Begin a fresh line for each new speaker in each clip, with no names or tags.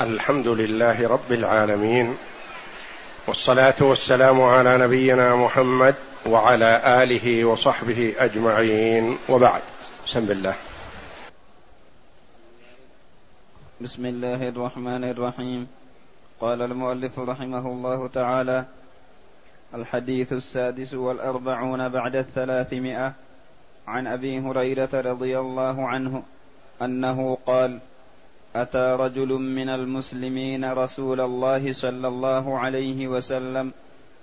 الحمد لله رب العالمين والصلاة والسلام على نبينا محمد وعلى آله وصحبه أجمعين وبعد. بسم الله.
بسم الله الرحمن الرحيم. قال المؤلف رحمه الله تعالى الحديث السادس والأربعون بعد الثلاثمائة. عن أبي هريرة رضي الله عنه أنه قال أتى رجل من المسلمين رسول الله صلى الله عليه وسلم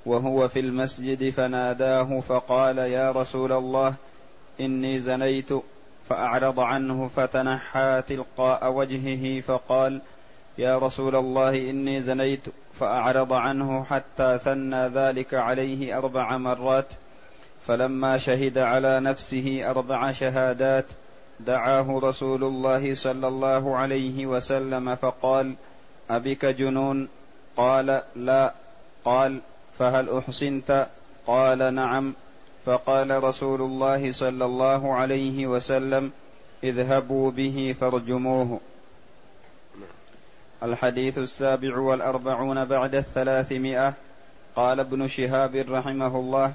وهو في المسجد فناداه فقال يا رسول الله إني زنيت فأعرض عنه فتنحى تلقاء وجهه فقال يا رسول الله إني زنيت فأعرض عنه حتى ثنى ذلك عليه أربع مرات فلما شهد على نفسه أربع شهادات دعاه رسول الله صلى الله عليه وسلم فقال أبك جنون؟ قال لا. قال فهل أحسنت؟ قال نعم. فقال رسول الله صلى الله عليه وسلم اذهبوا به فارجموه. الحديث السابع والأربعون بعد الثلاثمائة. قال ابن شهاب رحمه الله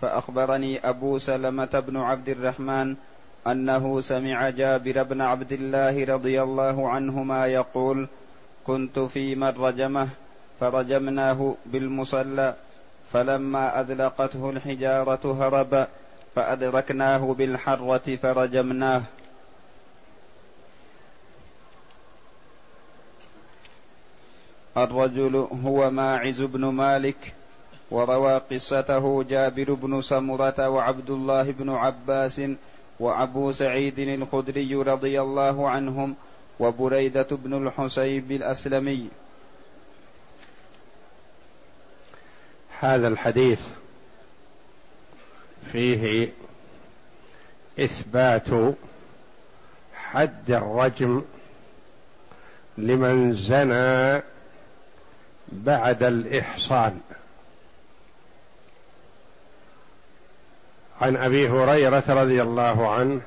فأخبرني أبو سلمة بن عبد الرحمن أنه سمع جابر بن عبد الله رضي الله عنهما يقول كنت في من رجمه فرجمناه بالمصلى فلما أذلقته الحجارة هرب فأدركناه بالحرة فرجمناه. الرجل هو ماعز بن مالك وروى قصته جابر بن سمرة وعبد الله بن عباس وأبو سعيد الخدري رضي الله عنهم وبريدة بن الحسيب الأسلمي.
هذا الحديث فيه إثبات حد الرجم لمن زنى بعد الإحصان. عن أبي هريرة رضي الله عنه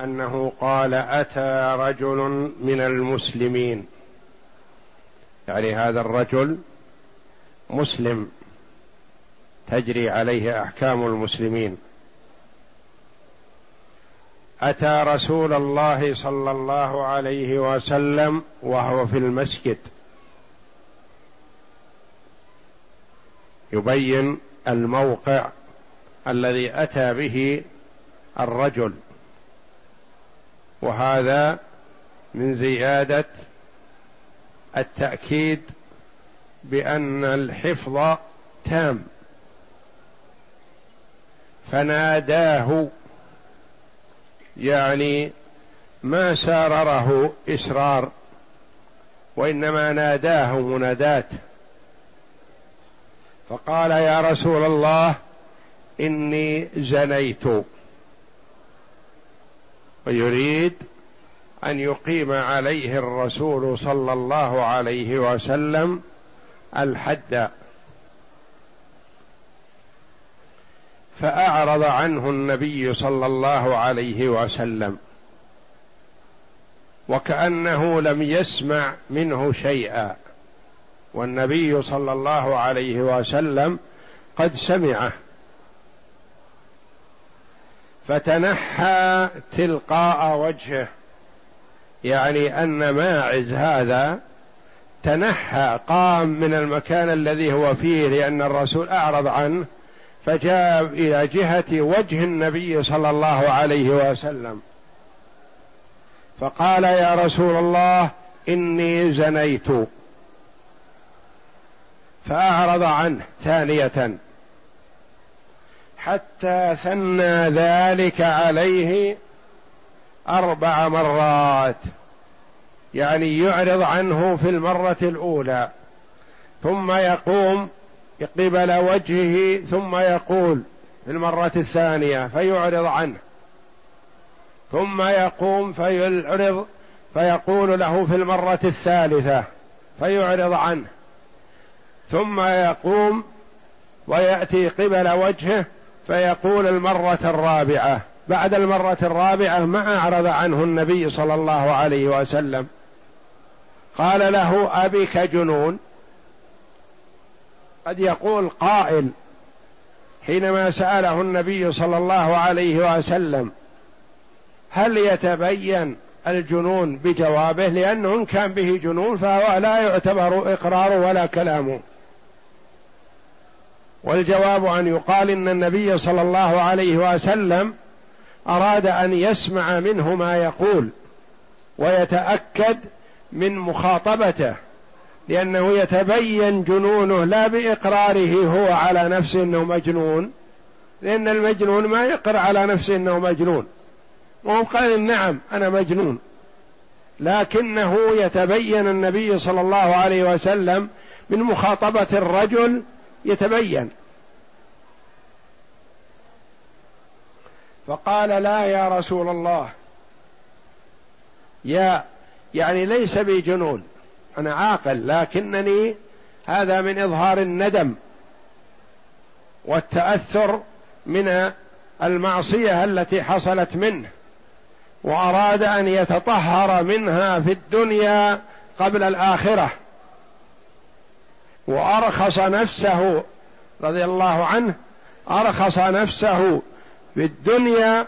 أنه قال أتى رجل من المسلمين. يعني هذا الرجل مسلم تجري عليه أحكام المسلمين. أتى رسول الله صلى الله عليه وسلم وهو في المسجد. يبين الموقع الذي أتى به الرجل. وهذا من زيادة التأكيد بأن الحفظ تام. فناداه يعني ما سارره إسرار وإنما ناداه منادات فقال يا رسول الله إني زنيت ويريد أن يقيم عليه الرسول صلى الله عليه وسلم الحد. فأعرض عنه النبي صلى الله عليه وسلم. وكأنه لم يسمع منه شيئا. والنبي صلى الله عليه وسلم قد سمعه. فتنحى تلقاء وجهه. يعني أن ماعز هذا تنحى قام من المكان الذي هو فيه لأن الرسول أعرض عنه فجاء إلى جهة وجه النبي صلى الله عليه وسلم. فقال يا رسول الله إني زنيت. فأعرض عنه ثانية. حتى ثنى ذلك عليه أربع مرات. يعني يعرض عنه في المرة الأولى. ثم يقوم قبل وجهه ثم يقول في المرة الثانية فيعرض عنه. ثم يقوم فيعرض فيقول له في المرة الثالثة فيعرض عنه. ثم يقوم ويأتي قبل وجهه فيقول المرة الرابعة بعد المرة الرابعة ما أعرض عنه النبي صلى الله عليه وسلم. قال له أبك جنون؟ قد يقول قائل حينما سأله النبي صلى الله عليه وسلم هل يتبين الجنون بجوابه؟ لأنه إن كان به جنون فهو لا يعتبر إقرار ولا كلامه. والجواب أن يقال إن النبي صلى الله عليه وسلم أراد أن يسمع منه ما يقول ويتأكد من مخاطبته لأنه يتبين جنونه لا بإقراره هو على نفسه أنه مجنون لأن المجنون ما يقر على نفسه أنه مجنون. وهو قال نعم أنا مجنون. لكنه يتبين النبي صلى الله عليه وسلم من مخاطبة الرجل يتبين. فقال لا يا رسول الله. يا يعني ليس بي جنون. أنا عاقل لكنني هذا من إظهار الندم والتأثر من المعصية التي حصلت منه وأراد أن يتطهر منها في الدنيا قبل الآخرة. وأرخص نفسه رضي الله عنه أرخص نفسه في الدنيا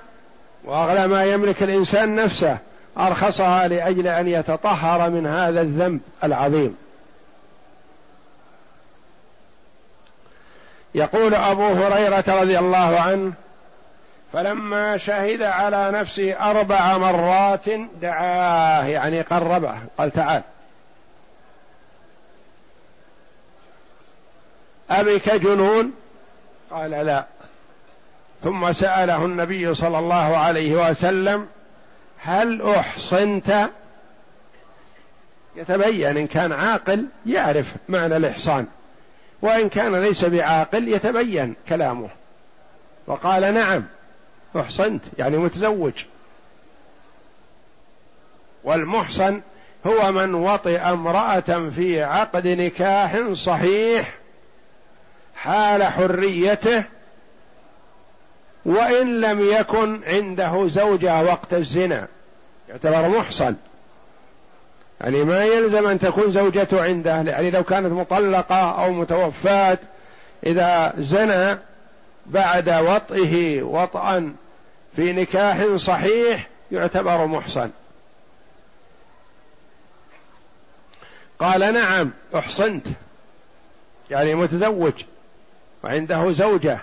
وأغلى ما يملك الإنسان نفسه أرخصها لأجل أن يتطهر من هذا الذنب العظيم. يقول أبو هريرة رضي الله عنه فلما شهد على نفسه أربع مرات دعاه يعني قربه قال تعال. أبك جنون؟ قال لا. ثم سأله النبي صلى الله عليه وسلم هل أحصنت؟ يتبين إن كان عاقل يعرف معنى الإحصان وإن كان ليس بعاقل يتبين كلامه. وقال نعم أحصنت يعني متزوج. والمحصن هو من وطئ امرأة في عقد نكاح صحيح حال حريته وإن لم يكن عنده زوجة وقت الزنا. يعتبر محصن. يعني ما يلزم أن تكون زوجته عنده يعني لو كانت مطلقة أو متوفاة إذا زنى بعد وطئه وطئا في نكاح صحيح يعتبر محصن. قال نعم أحصنت. يعني متزوج. وعنده زوجة.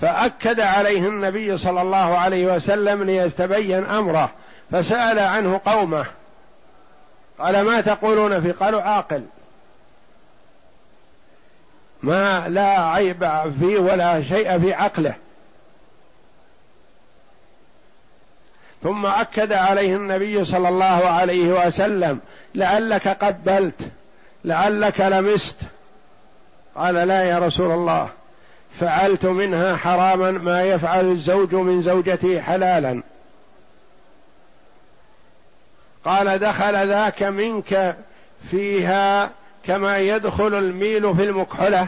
فأكد عليه النبي صلى الله عليه وسلم ليتبين أمره فسأل عنه قومه. قال ما تقولون في قالوا عاقل. ما لا عيب فيه ولا شيء في عقله. ثم أكد عليه النبي صلى الله عليه وسلم لعلك قبلت لعلك لمست. قال لا يا رسول الله. فعلت منها حراما ما يفعل الزوج من زوجته حلالا. قال دخل ذاك منك فيها كما يدخل الميل في المكحلة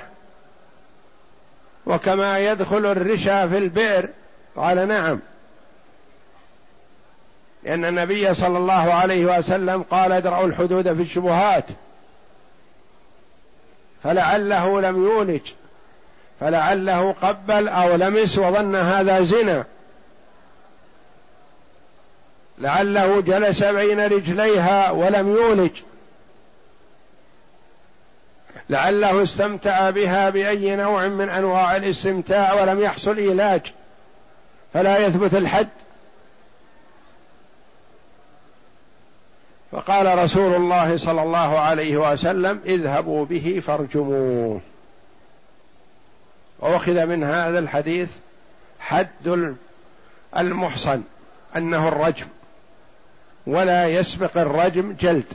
وكما يدخل الرشا في البئر. قال نعم. لأن النبي صلى الله عليه وسلم قال ادرأوا الحدود في الشبهات. فلعله لم يولج فلعله قبل أو لمس وظن هذا زنا. لعله جلس بين رجليها ولم يولج لعله استمتع بها بأي نوع من أنواع الاستمتاع ولم يحصل إيلاج. فلا يثبت الحد. فقال رسول الله صلى الله عليه وسلم اذهبوا به فارجموه. وأخذ من هذا الحديث حد المحصن أنه الرجم ولا يسبق الرجم جلد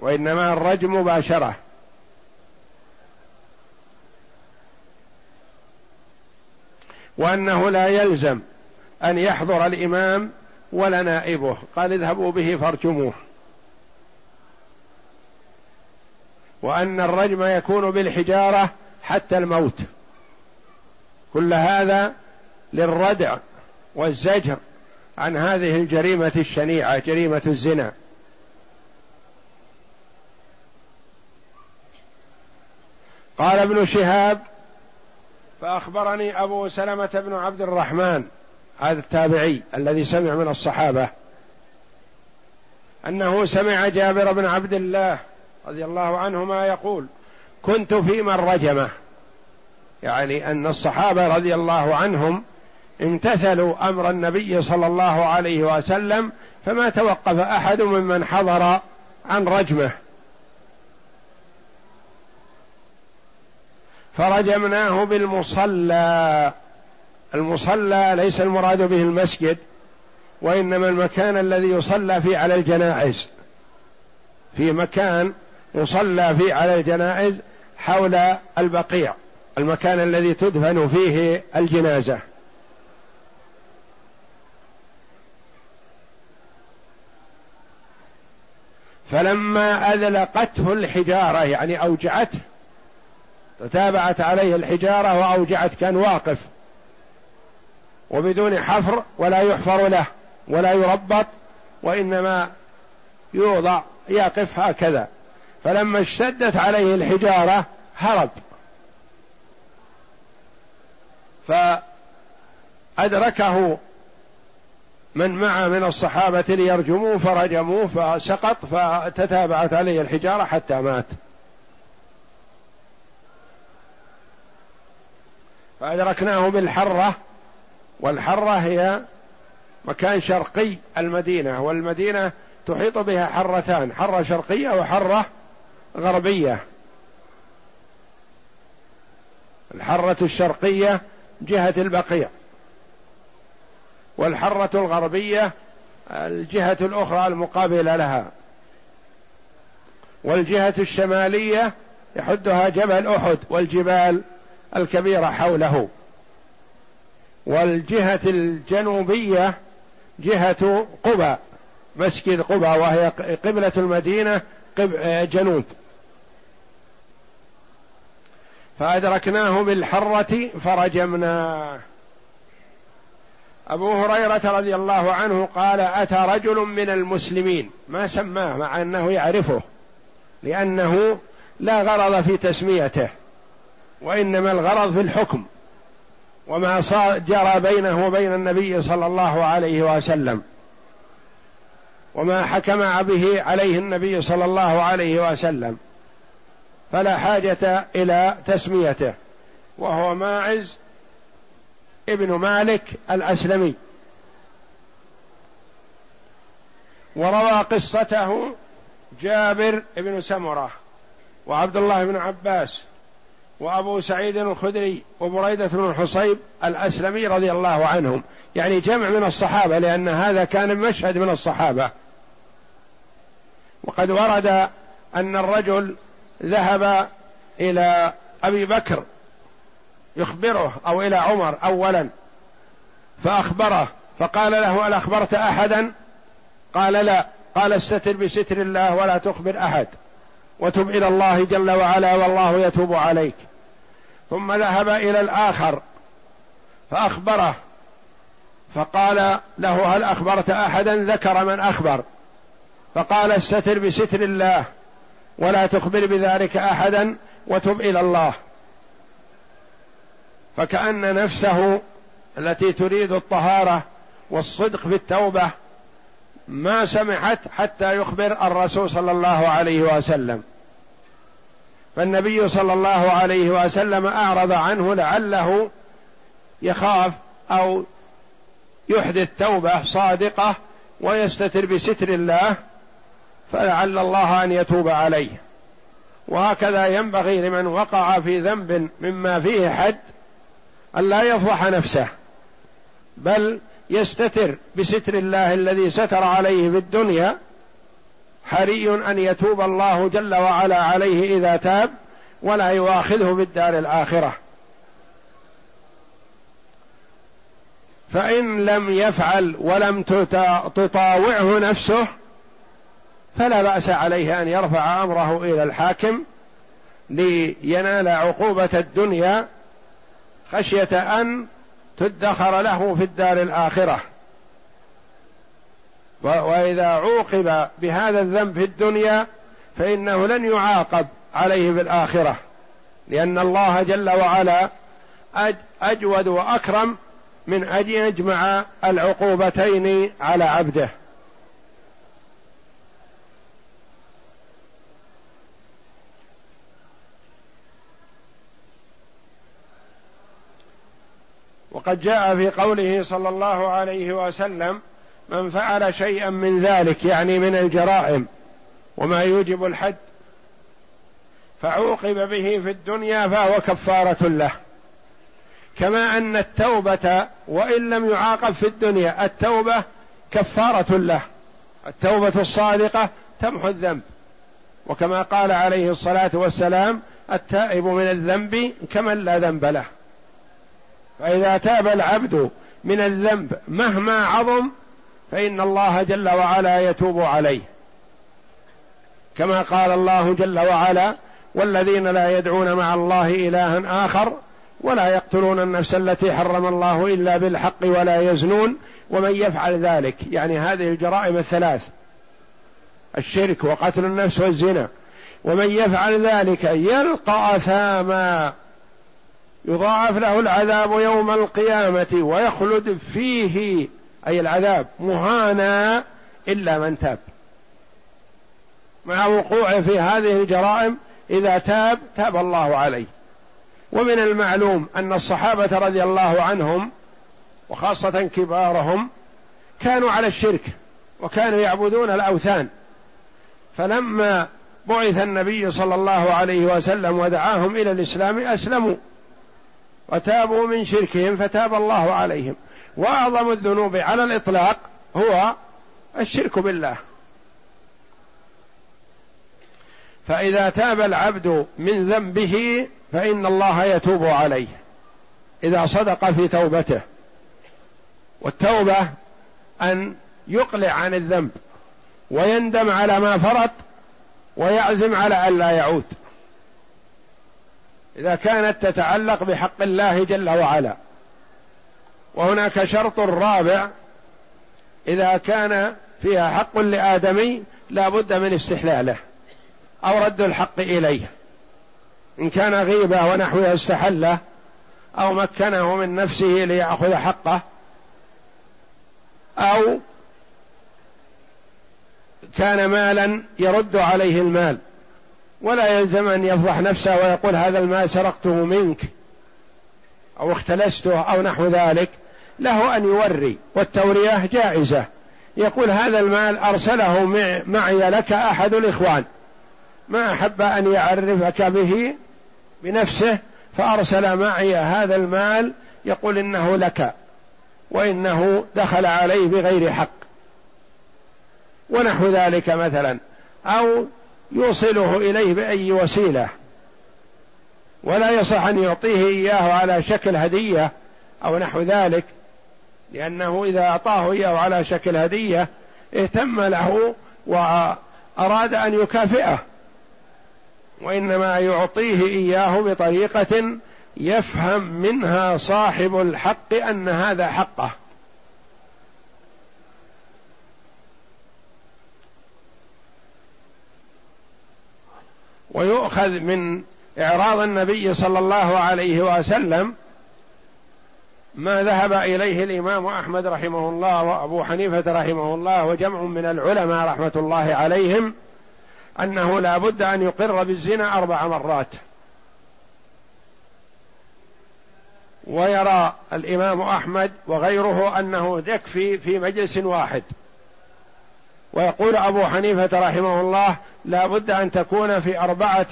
وإنما الرجم مباشرة. وأنه لا يلزم أن يحضر الإمام ولا نائبه. قال اذهبوا به فارجموه. وأن الرجم يكون بالحجارة حتى الموت. كل هذا للردع والزجر عن هذه الجريمة الشنيعة جريمة الزنا. قال ابن شهاب فأخبرني أبو سلمة بن عبد الرحمن التابعي الذي سمع من الصحابة أنه سمع جابر بن عبد الله رضي الله عنهما يقول كنت في من رجمه. يعني أن الصحابة رضي الله عنهم امتثلوا أمر النبي صلى الله عليه وسلم فما توقف أحد ممن حضر عن رجمه. فرجمناه بالمصلى. المصلى ليس المراد به المسجد وإنما المكان الذي يصلى فيه على الجنائز. في مكان يصلى فيه على الجنائز حول البقيع المكان الذي تدفن فيه الجنازة. فلما أذلقته الحجارة يعني أوجعته تتابعت عليه الحجارة وأوجعت كان واقف. وبدون حفر ولا يحفر له ولا يربط وإنما يوضع يقف هكذا. فلما اشتدت عليه الحجارة هرب. فأدركه من معه من الصحابة ليرجموه فرجموه فسقط فتتابعت عليه الحجارة حتى مات. فأدركناه بالحرة والحرة هي مكان شرقي المدينة والمدينة تحيط بها حرتان حرة شرقية وحرة غربية. الحرة الشرقية جهة البقيع والحرة الغربية الجهة الأخرى المقابلة لها. والجهة الشمالية يحدها جبل أحد والجبال الكبيرة حوله. والجهة الجنوبية جهة قبى مسجد قبى وهي قبلة المدينة جنوب. فأدركناه بالحرة فرجمناه أبو هريرة رضي الله عنه قال أتى رجل من المسلمين ما سماه مع أنه يعرفه لأنه لا غرض في تسميته وإنما الغرض في الحكم. وما جرى بينه وبين النبي صلى الله عليه وسلم. وما حكم به عليه النبي صلى الله عليه وسلم. فلا حاجة إلى تسميته. وهو ماعز ابن مالك الأسلمي. وروى قصته جابر بن سمرة وعبد الله بن عباس. وأبو سعيد الخدري وبريدة بن الحصيب الأسلمي رضي الله عنهم. يعني جمع من الصحابة لأن هذا كان مشهد من الصحابة. وقد ورد أن الرجل ذهب إلى أبي بكر يخبره أو إلى عمر اولا فأخبره فقال له هل أخبرت احدا؟ قال لا. قال استتر بستر الله ولا تخبر أحد وتب إلى الله جل وعلا والله يتوب عليك. ثم ذهب إلى الآخر فأخبره فقال له هل أخبرت أحدا؟ ذكر من أخبر. فقال استتر بستر الله ولا تخبر بذلك أحدا وتب إلى الله. فكأن نفسه التي تريد الطهارة والصدق في التوبة ما سمحت حتى يخبر الرسول صلى الله عليه وسلم. فالنبي صلى الله عليه وسلم أعرض عنه لعله يخاف أو يحدث توبة صادقة ويستتر بستر الله فلعل الله أن يتوب عليه. وهكذا ينبغي لمن وقع في ذنب مما فيه حد أن لا يفضح نفسه بل يستتر بستر الله الذي ستر عليه في الدنيا حري أن يتوب الله جل وعلا عليه إذا تاب ولا يؤاخذه بالدار الآخرة. فإن لم يفعل ولم تطاوعه نفسه فلا بأس عليه أن يرفع أمره إلى الحاكم لينال عقوبة الدنيا خشية أن تدخر له في الدار الآخرة. وإذا عوقب بهذا الذنب في الدنيا فإنه لن يعاقب عليه في الآخرة. لأن الله جل وعلا أجود وأكرم من أن يجمع العقوبتين على عبده. وقد جاء في قوله صلى الله عليه وسلم من فعل شيئا من ذلك يعني من الجرائم وما يوجب الحد فعوقب به في الدنيا فهو كفارة له. كما أن التوبة وإن لم يعاقب في الدنيا التوبة كفارة له. التوبة الصادقة تمحو الذنب. وكما قال عليه الصلاة والسلام التائب من الذنب كمن لا ذنب له. فإذا تاب العبد من الذنب مهما عظم فإن الله جل وعلا يتوب عليه. كما قال الله جل وعلا والذين لا يدعون مع الله إلها آخر ولا يقتلون النفس التي حرم الله إلا بالحق ولا يزنون ومن يفعل ذلك. يعني هذه الجرائم الثلاث الشرك وقتل النفس والزنا. ومن يفعل ذلك يلقى أثاما يضاعف له العذاب يوم القيامة ويخلد فيه. أي العذاب مهانا إلا من تاب. مع وقوعه في هذه الجرائم إذا تاب تاب الله عليه. ومن المعلوم أن الصحابة رضي الله عنهم وخاصة كبارهم كانوا على الشرك وكانوا يعبدون الأوثان. فلما بعث النبي صلى الله عليه وسلم ودعاهم إلى الإسلام أسلموا. وتابوا من شركهم فتاب الله عليهم. وأعظم الذنوب على الإطلاق هو الشرك بالله. فإذا تاب العبد من ذنبه فإن الله يتوب عليه. إذا صدق في توبته. والتوبة أن يقلع عن الذنب ويندم على ما فرط ويعزم على الا يعود. إذا كانت تتعلق بحق الله جل وعلا. وهناك شرط رابع إذا كان فيها حق لآدمي لا بد من استحلاله أو رد الحق إليه. إن كان غيبة ونحوها استحله أو مكنه من نفسه ليأخذ حقه أو كان مالا يرد عليه المال ولا يلزم أن يفضح نفسه ويقول هذا المال سرقته منك. أو اختلسته أو نحو ذلك له أن يوري والتورية جائزة. يقول هذا المال أرسله معي لك أحد الإخوان. ما أحب أن يعرفك به بنفسه فأرسل معي هذا المال يقول إنه لك وإنه دخل عليه بغير حق. ونحو ذلك مثلا أو يوصله إليه بأي وسيلة. ولا يصح أن يعطيه إياه على شكل هدية أو نحو ذلك لأنه إذا أعطاه إياه على شكل هدية اهتم له وأراد أن يكافئه وإنما يعطيه إياه بطريقة يفهم منها صاحب الحق أن هذا حقه. ويؤخذ من إعراض النبي صلى الله عليه وسلم ما ذهب إليه الإمام أحمد رحمه الله وأبو حنيفة رحمه الله وجمع من العلماء رحمة الله عليهم أنه لا بد أن يقر بالزنا أربع مرات. ويرى الإمام أحمد وغيره أنه يكفي في مجلس واحد. ويقول أبو حنيفة رحمه الله لا بد أن تكون في أربعة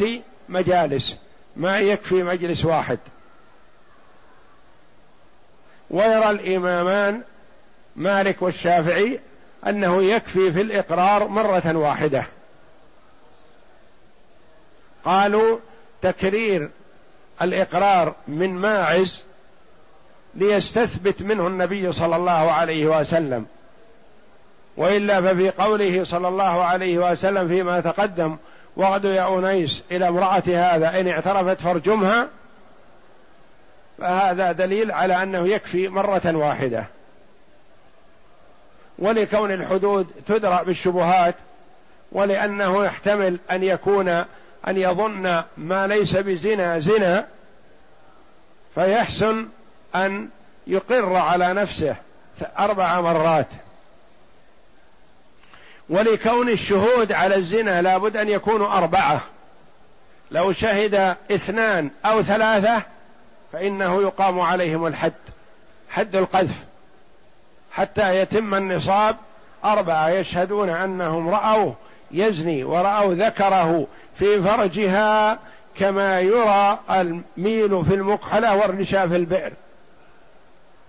مجالس. ما يكفي مجلس واحد. ويرى الإمامان مالك والشافعي أنه يكفي في الإقرار مرة واحدة. قالوا تكرير الإقرار من ماعز ليستثبت منه النبي صلى الله عليه وسلم. وإلا ففي قوله صلى الله عليه وسلم فيما تقدم وغد يا أنيس إلى امرأة هذا إن اعترفت فارجمها. فهذا دليل على أنه يكفي مرة واحدة. ولكون الحدود تدرأ بالشبهات ولأنه يحتمل أن يكون أن يظن ما ليس بزنا زنا فيحسن أن يقر على نفسه أربع مرات. ولكون الشهود على الزنا لابد أن يكونوا أربعة. لو شهد اثنان أو ثلاثة فإنه يقام عليهم الحد حد القذف. حتى يتم النصاب أربعة يشهدون أنهم رأوه يزني ورأوا ذكره في فرجها كما يرى الميل في المكحلة والرشا في البئر.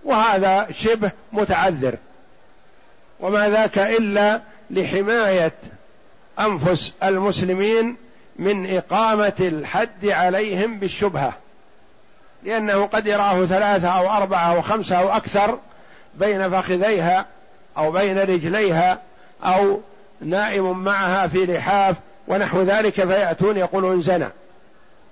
وهذا شبه متعذر. وما ذاك إلا لحماية أنفس المسلمين من إقامة الحد عليهم بالشبهة لأنه قد يراه ثلاثة أو أربعة أو خمسة أو أكثر بين فخذيها أو بين رجليها أو نائم معها في لحاف ونحو ذلك فيأتون يقولون زنا.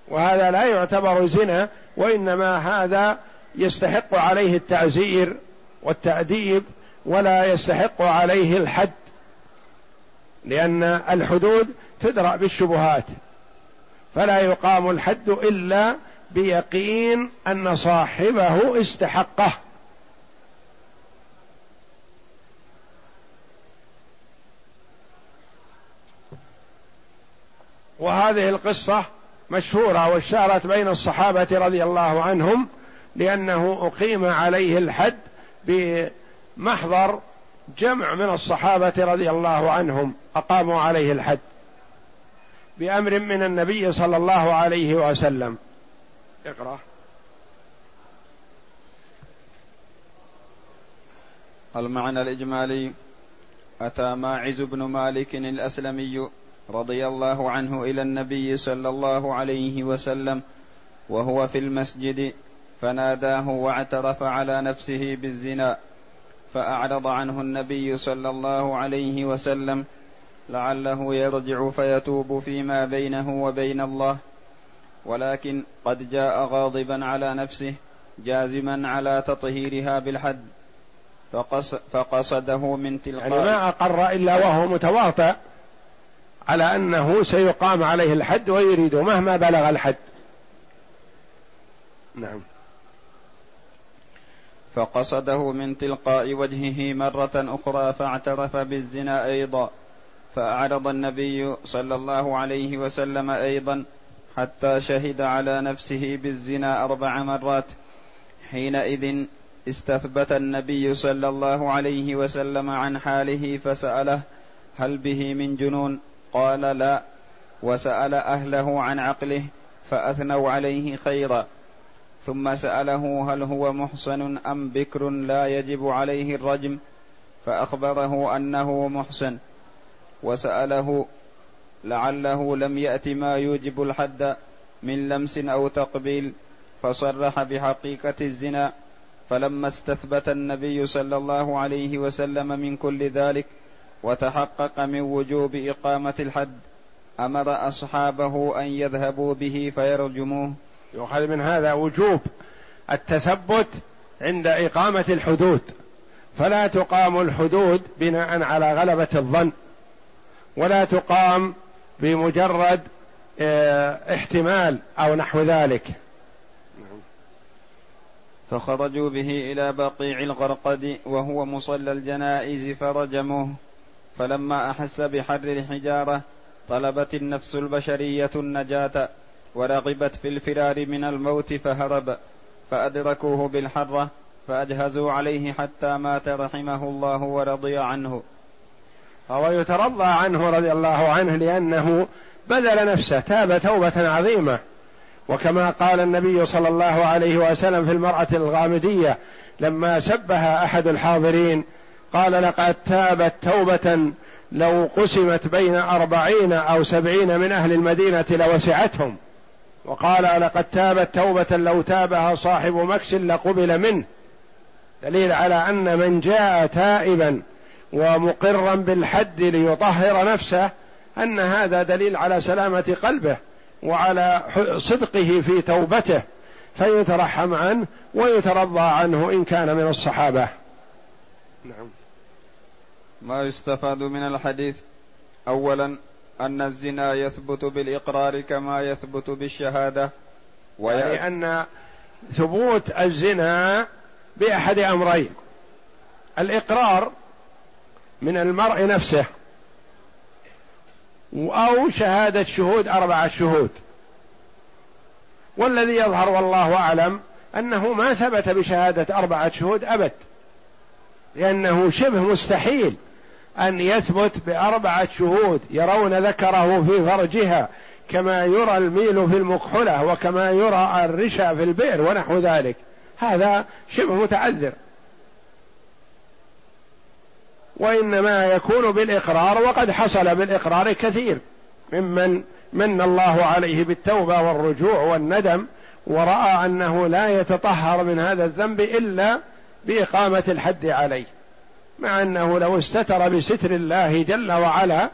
وهذا لا يعتبر زنا وإنما هذا يستحق عليه التعزير والتأديب ولا يستحق عليه الحد. لأن الحدود تدرأ بالشبهات فلا يقام الحد إلا بيقين أن صاحبه استحقه. وهذه القصة مشهورة واشتهرت بين الصحابة رضي الله عنهم لأنه أقيم عليه الحد بمحضر جمع من الصحابة رضي الله عنهم أقاموا عليه الحد بأمر من النبي صلى الله عليه وسلم. اقرأ.
المعنى الإجمالي أتى ماعز بن مالك الأسلمي رضي الله عنه إلى النبي صلى الله عليه وسلم وهو في المسجد فناداه واعترف على نفسه بالزنا. فأعرض عنه النبي صلى الله عليه وسلم لعله يرجع فيتوب فيما بينه وبين الله. ولكن قد جاء غاضبا على نفسه جازما على تطهيرها بالحد فقص فقصده من تلقاء
يعني ما أقر إلا وهو متواطئ على أنه سيقام عليه الحد ويريد مهما بلغ الحد. نعم.
فقصده من تلقاء وجهه مرة أخرى فاعترف بالزنا أيضا فأعرض النبي صلى الله عليه وسلم أيضا حتى شهد على نفسه بالزنا أربع مرات. حينئذ استثبت النبي صلى الله عليه وسلم عن حاله فسأله هل به من جنون؟ قال لا وسأل أهله عن عقله فأثنوا عليه خيرا. ثم سأله هل هو محصن أم بكر لا يجب عليه الرجم فأخبره أنه محسن وسأله لعله لم يأت ما يوجب الحد من لمس أو تقبيل فصرح بحقيقة الزنا. فلما استثبت النبي صلى الله عليه وسلم من كل ذلك وتحقق من وجوب إقامة الحد أمر أصحابه أن يذهبوا به فيرجموه.
يؤخذ من هذا وجوب التثبت عند إقامة الحدود. فلا تقام الحدود بناء على غلبة الظن ولا تقام بمجرد آه احتمال أو نحو ذلك.
فخرجوا به إلى بقيع الغرقد وهو مصلى الجنائز فرجموه. فلما أحس بحر الحجارة طلبت النفس البشرية النجاة. ورغبت في الفرار من الموت فهرب فأدركوه بالحرة فأجهزوا عليه حتى مات رحمه الله ورضي عنه.
فهو يترضى عنه رضي الله عنه لأنه بذل نفسه تاب توبة عظيمة. وكما قال النبي صلى الله عليه وسلم في المرأة الغامدية لما سبها أحد الحاضرين قال لقد تابت توبة لو قسمت بين أربعين أو سبعين من أهل المدينة لوسعتهم. وقال لقد تابت توبة لو تابها صاحب مكس لقبل منه. دليل على أن من جاء تائبا ومقرا بالحد ليطهر نفسه أن هذا دليل على سلامة قلبه وعلى صدقه في توبته فيترحم عنه ويترضى عنه إن كان من الصحابة. نعم.
ما يستفاد من الحديث؟ اولا أن الزنا يثبت بالإقرار كما يثبت بالشهادة.
يعني أن ثبوت الزنا بأحد أمرين. الإقرار من المرء نفسه أو شهادة شهود اربعه شهود. والذي يظهر والله أعلم أنه ما ثبت بشهادة اربعه شهود أبد لأنه شبه مستحيل. أن يثبت بأربعة شهود يرون ذكره في فرجها كما يرى الميل في المكحله وكما يرى الرشا في البئر ونحو ذلك. هذا شبه متعذر. وإنما يكون بالإقرار وقد حصل بالإقرار كثير. ممن من الله عليه بالتوبة والرجوع والندم ورأى أنه لا يتطهر من هذا الذنب إلا بإقامة الحد عليه. مع أنه لو استتر بستر الله جل وعلا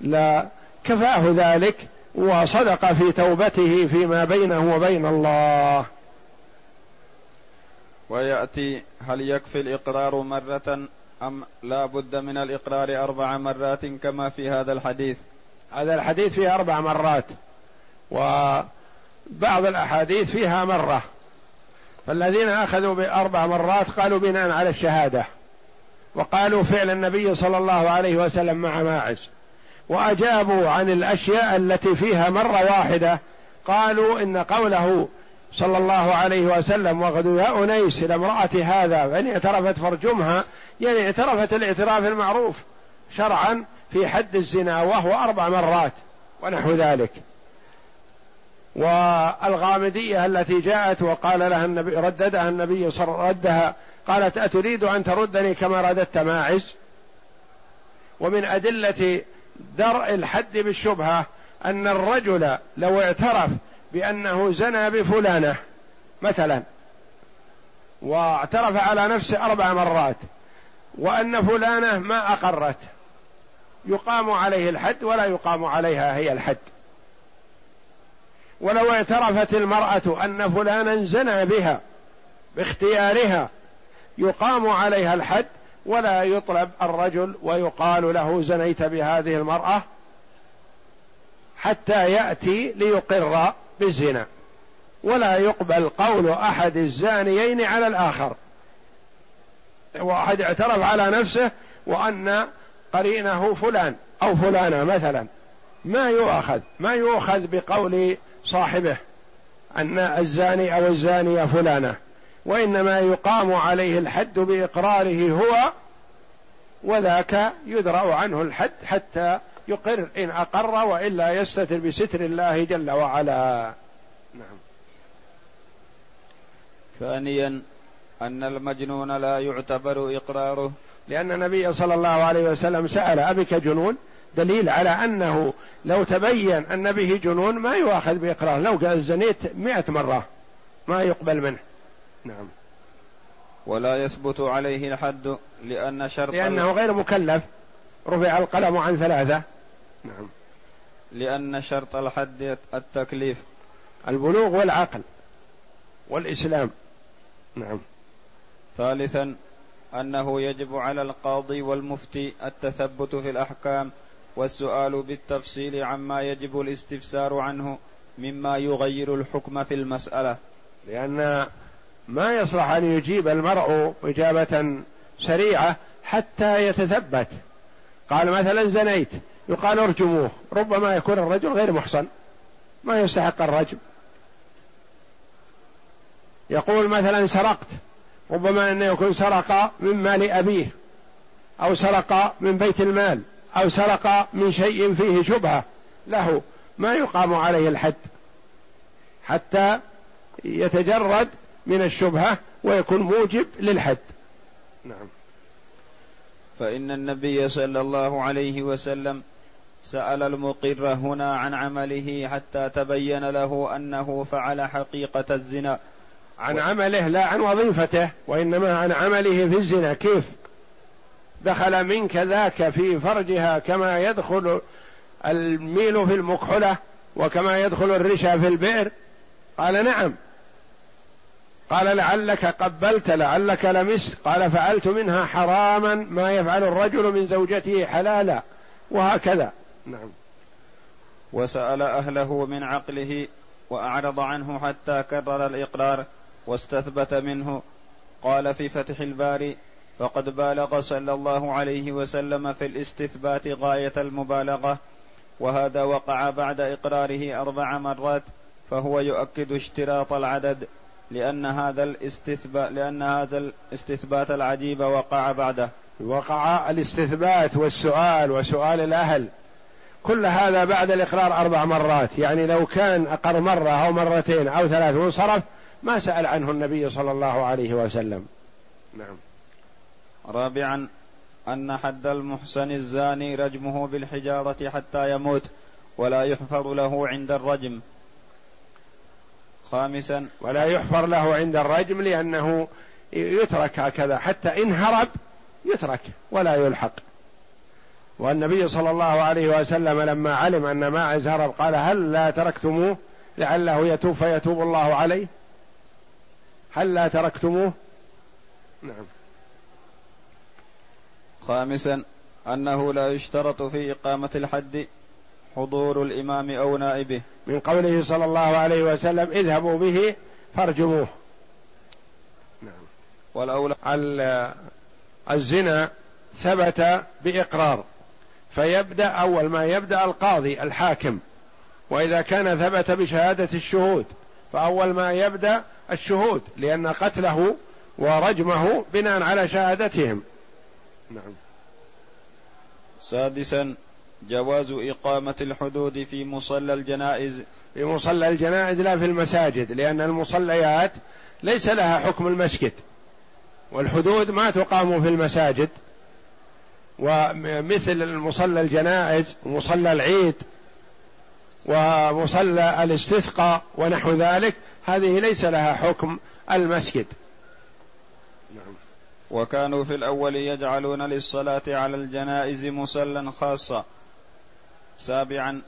لا كفاه ذلك وصدق في توبته فيما بينه وبين الله.
ويأتي هل يكفي الإقرار مرة أم لا بد من الإقرار أربع مرات كما في هذا الحديث؟
هذا الحديث فيه أربع مرات وبعض الأحاديث فيها مرة. فالذين أخذوا بأربع مرات قالوا بناء على الشهادة. وقالوا فعل النبي صلى الله عليه وسلم مع ماعز. وأجابوا عن الأشياء التي فيها مرة واحدة. قالوا إن قوله صلى الله عليه وسلم وغدو يا أنيس إلى امرأة هذا فإن اعترفت فارجمها يعني اعترفت الاعتراف المعروف شرعا في حد الزنا وهو أربع مرات ونحو ذلك. والغامدية التي جاءت وقال لها النبي رددها النبي صلى ردها قالت أتريد أن تردني كما رددت ماعز؟ ومن أدلة درء الحد بالشبهة أن الرجل لو اعترف بأنه زنى بفلانة مثلا واعترف على نفسه أربع مرات وأن فلانة ما أقرت يقام عليه الحد ولا يقام عليها هي الحد. ولو اعترفت المرأة أن فلانا زنى بها باختيارها يقام عليها الحد ولا يطلب الرجل ويقال له زنيت بهذه المرأة حتى يأتي ليقر بالزنا. ولا يقبل قول أحد الزانيين على الآخر. واحد اعترف على نفسه وأن قرينه فلان أو فلانة مثلا. ما يؤخذ ما يؤخذ بقول صاحبه أن الزاني أو الزانية فلانة. وإنما يقام عليه الحد بإقراره هو وذاك يدرأ عنه الحد حتى يقر إن أقر وإلا يستتر بستر الله جل وعلا. نعم.
ثانيا أن المجنون لا يعتبر إقراره.
لأن النبي صلى الله عليه وسلم سأل ابك جنون دليل على أنه لو تبين أن به جنون ما يؤاخذ باقرار لو قال زنيت مئة مرة ما يقبل منه. نعم.
ولا يثبت عليه الحد لأن شرط
لأنه غير مكلف. رفع القلم عن ثلاثة. نعم.
لأن شرط الحد التكليف.
البلوغ والعقل. والإسلام. نعم.
ثالثا أنه يجب على القاضي والمفتي التثبت في الأحكام والسؤال بالتفصيل عما يجب الاستفسار عنه مما يغير الحكم في المسألة.
لأن ما يصلح أن يجيب المرء إجابة سريعة حتى يتثبت. قال مثلا زنيت يقال ارجموه ربما يكون الرجل غير محصن ما يستحق الرجم. يقول مثلا سرقت ربما أنه يكون سرق من مال أبيه أو سرق من بيت المال أو سرق من شيء فيه شبهة له ما يقام عليه الحد. حتى يتجرد من الشبهة ويكون موجب للحد. نعم.
فإن النبي صلى الله عليه وسلم سأل المقر هنا عن عمله حتى تبين له أنه فعل حقيقة الزنا.
عن و... عمله لا عن وظيفته وإنما عن عمله في الزنا. كيف؟ دخل منك ذاك في فرجها كما يدخل الميل في المكحلة وكما يدخل الرشا في البئر؟ قال نعم. قال لعلك قبلت لعلك لمست. قال فعلت منها حراما ما يفعل الرجل من زوجته حلالا. وهكذا. نعم.
وسأل أهله من عقله وأعرض عنه حتى كرر الإقرار واستثبت منه. قال في فتح الباري فقد بالغ صلى الله عليه وسلم في الاستثبات غاية المبالغة وهذا وقع بعد إقراره أربع مرات فهو يؤكد اشتراط العدد لأن هذا الاستثبات لأن هذا الاستثبات العجيب وقع بعده.
وقع الاستثبات والسؤال وسؤال الأهل. كل هذا بعد الإقرار أربع مرات. يعني لو كان أقر مرة أو مرتين أو ثلاث وانصرف ما سأل عنه النبي صلى الله عليه وسلم. نعم.
رابعا أن حد المحسن الزاني رجمه بالحجارة حتى يموت ولا يحفر له عند الرجم. خامسا
ولا يحفر له عند الرجم لأنه يترك هكذا. حتى إن هرب يترك ولا يلحق. والنبي صلى الله عليه وسلم لما علم أن ماعز هرب قال هل لا تركتموه؟ لعله يتوب فيتوب الله عليه. هل لا تركتموه؟ نعم.
خامسا أنه لا يشترط في إقامة الحد حضور الإمام أو نائبه.
من قوله صلى الله عليه وسلم اذهبوا به فارجموه. نعم. والأولى الزنا ثبت بإقرار فيبدأ أول ما يبدأ القاضي الحاكم. وإذا كان ثبت بشهادة الشهود فأول ما يبدأ الشهود لأن قتله ورجمه بناء على شهادتهم. نعم.
سادسا جواز إقامة الحدود في مصلى الجنائز.
في مصلى الجنائز لا في المساجد لأن المصليات ليس لها حكم المسجد. والحدود ما تقام في المساجد. ومثل مصلى الجنائز ومصلى العيد ومصلى الاستسقاء ونحو ذلك هذه ليس لها حكم المسجد.
نعم. وكانوا في الأول يجعلون للصلاة على الجنائز مصلى خاصا. سابعا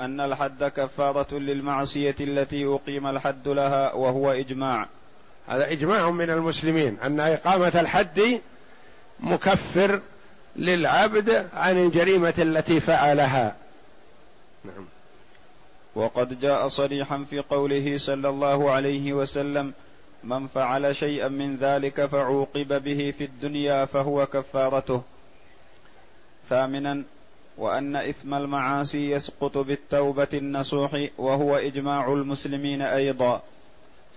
أن الحد كفارة للمعصية التي أقيم الحد لها وهو إجماع.
هذا إجماع من المسلمين أن إقامة الحد مكفر للعبد عن الجريمة التي فعلها.
نعم. وقد جاء صريحا في قوله صلى الله عليه وسلم من فعل شيئا من ذلك فعوقب به في الدنيا فهو كفارته. ثامنا وأن إثم المعاصي يسقط بالتوبة النصوح وهو إجماع المسلمين أيضا.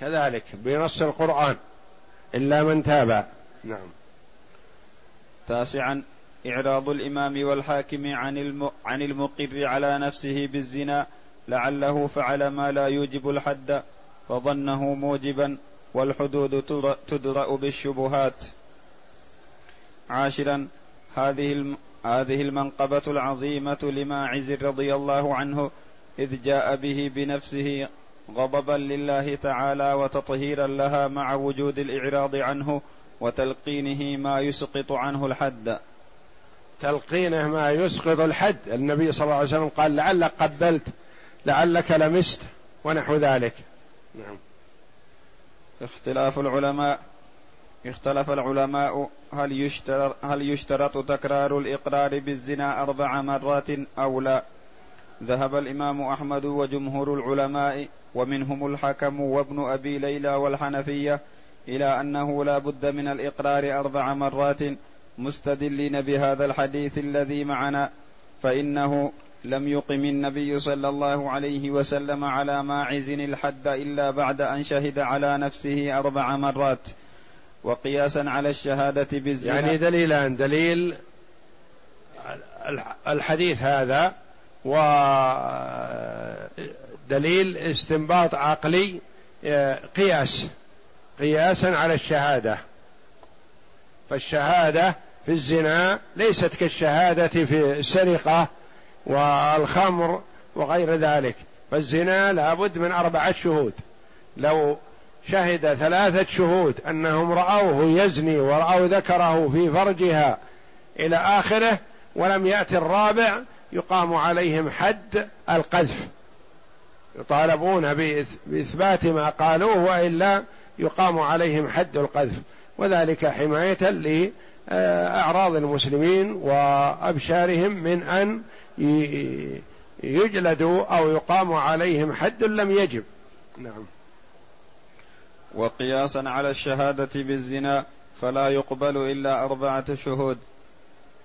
كذلك بنص القرآن إلا من تاب. نعم.
تاسعا إعراض الإمام والحاكم عن عن المقر على نفسه بالزنا لعله فعل ما لا يوجب الحد فظنه موجبا والحدود تدرأ بالشبهات. عاشرا هذه هذه المنقبة العظيمة لماعز رضي الله عنه إذ جاء به بنفسه غضبا لله تعالى وتطهيرا لها مع وجود الإعراض عنه وتلقينه ما يسقط عنه الحد.
تلقينه ما يسقط الحد. النبي صلى الله عليه وسلم قال لعلك قبلت لعلك لمست ونحو ذلك. نعم.
اختلاف العلماء اختلف العلماء هل يشترط هل يشترط تكرار الإقرار بالزنا أربع مرات أو لا. ذهب الإمام أحمد وجمهور العلماء ومنهم الحكم وابن أبي ليلى والحنفية إلى أنه لا بد من الإقرار أربع مرات مستدلين بهذا الحديث الذي معنا فإنه لم يقم النبي صلى الله عليه وسلم على ماعز الحد إلا بعد أن شهد على نفسه أربع مرات. وقياسا على الشهادة بالزنا.
يعني دليلان دليل الحديث هذا ودليل استنباط عقلي قياس قياسا على الشهادة. فالشهادة في الزنا ليست كالشهادة في السرقة والخمر وغير ذلك. فالزنا لابد من أربعة شهود. لو شهد ثلاثة شهود أنهم رأوه يزني ورأوا ذكره في فرجها إلى آخره ولم يأتي الرابع يقام عليهم حد القذف. يطالبون بإثبات ما قالوه وإلا يقام عليهم حد القذف. وذلك حماية لأعراض المسلمين وأبشارهم من أن يجلدوا أو يقام عليهم حد لم يجب. نعم.
وقياسا على الشهادة بالزنا فلا يقبل إلا أربعة شهود.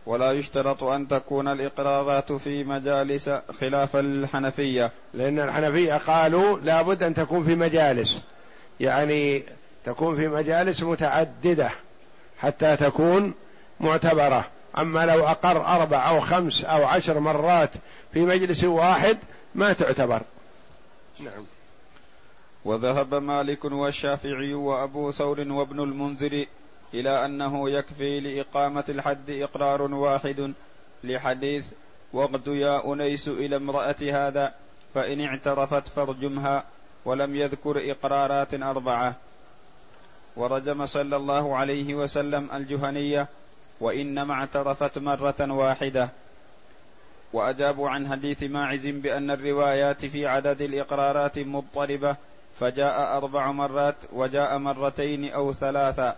ولا يشترط أن تكون الإقرارات في مجالس خلاف الحنفية.
لأن الحنفية قالوا لابد أن تكون في مجالس. يعني تكون في مجالس متعددة حتى تكون معتبرة. أما لو أقر أربع أو خمس أو عشر مرات في مجلس واحد ما تعتبر. نعم.
وذهب مالك والشافعي وأبو ثور وابن المنذر إلى أنه يكفي لإقامة الحد إقرار واحد لحديث وقد يا أنيس إلى امرأة هذا فإن اعترفت فارجمها ولم يذكر إقرارات أربعة. ورجم صلى الله عليه وسلم الجهنية وإنما اعترفت مرة واحدة. وأجابوا عن حديث ماعز بأن الروايات في عدد الإقرارات مضطربة فجاء أربع مرات وجاء مرتين أو ثلاثا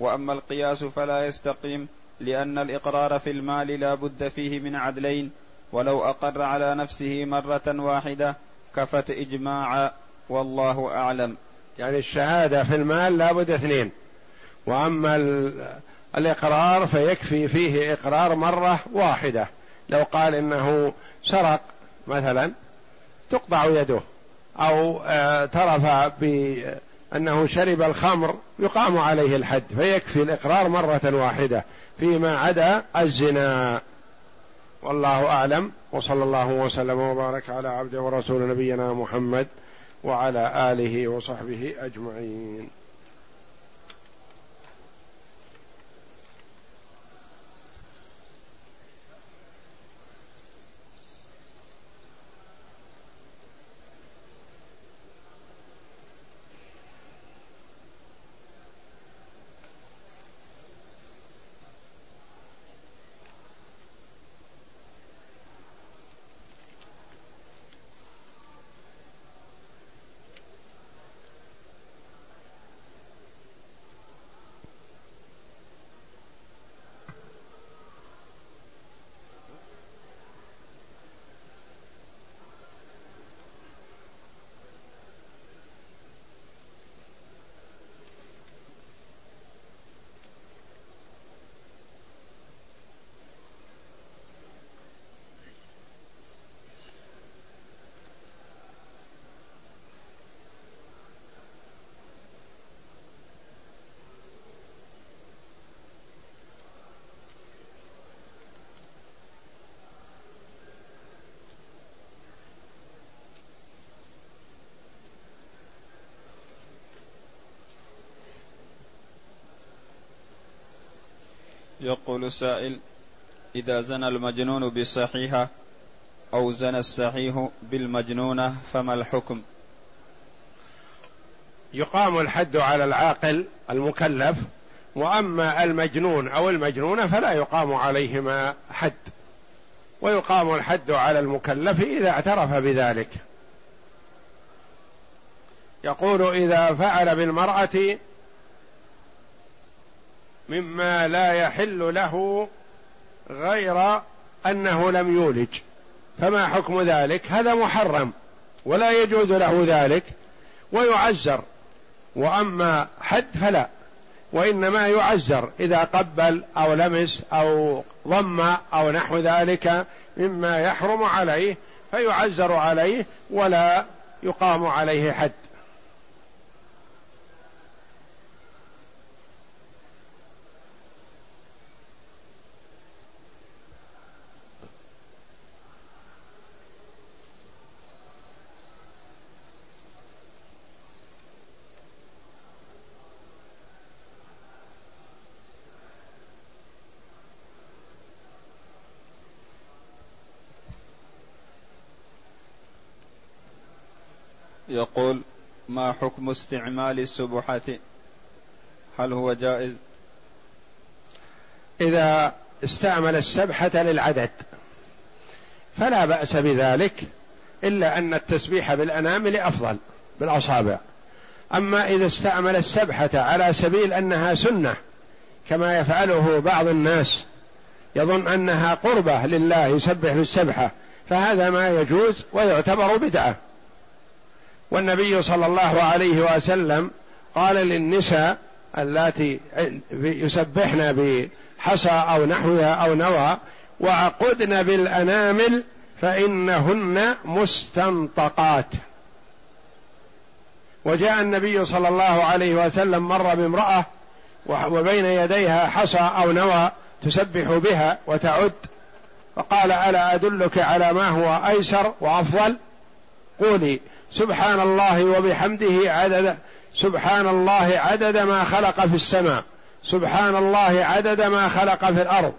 وأما القياس فلا يستقيم لأن الإقرار في المال لا بد فيه من عدلين ولو أقر على نفسه مرة واحدة كفت إجماعا والله أعلم.
يعني الشهادة في المال لا بد اثنين. وأما الإقرار فيكفي فيه إقرار مرة واحدة. لو قال إنه سرق مثلا تقطع يده. أو اعترف آه، بأنه شرب الخمر يقام عليه الحد فيكفي الإقرار مرة واحدة فيما عدا الزنا. والله أعلم وصلى الله وسلم وبارك على عبده ورسول نبينا محمد وعلى آله وصحبه أجمعين.
يقول السائل إذا زنى المجنون بالصحيحة أو زنى الصحيح بالمجنونة فما الحكم؟
يقام الحد على العاقل المكلف وأما المجنون أو المجنونه فلا يقام عليهما حد ويقام الحد على المكلف إذا اعترف بذلك. يقول إذا فعل بالمرأة مما لا يحل له غير أنه لم يولج. فما حكم ذلك؟ هذا محرم ولا يجوز له ذلك ويعزر. وأما حد فلا وإنما يعزر إذا قبل أو لمس أو ضم أو نحو ذلك مما يحرم عليه فيعزر عليه ولا يقام عليه حد.
يقول ما حكم استعمال السبحة؟ هل هو جائز؟
إذا استعمل السبحة للعدد فلا بأس بذلك إلا أن التسبيح بالأنامل أفضل بالأصابع. أما إذا استعمل السبحة على سبيل أنها سنة كما يفعله بعض الناس يظن أنها قربة لله يسبح بالسبحة فهذا ما يجوز ويعتبر بدعة. والنبي صلى الله عليه وسلم قال للنساء اللاتي يسبحن بحصى أو نحوها أو نوى وعقدن بالأنامل فإنهن مستنطقات. وجاء النبي صلى الله عليه وسلم مر بامرأة وبين يديها حصى أو نوى تسبح بها وتعد فقال ألا أدلك على ما هو أيسر وأفضل؟ قولي. سبحان الله وبحمده عدد سبحان الله عدد ما خلق في السماء سبحان الله عدد ما خلق في الأرض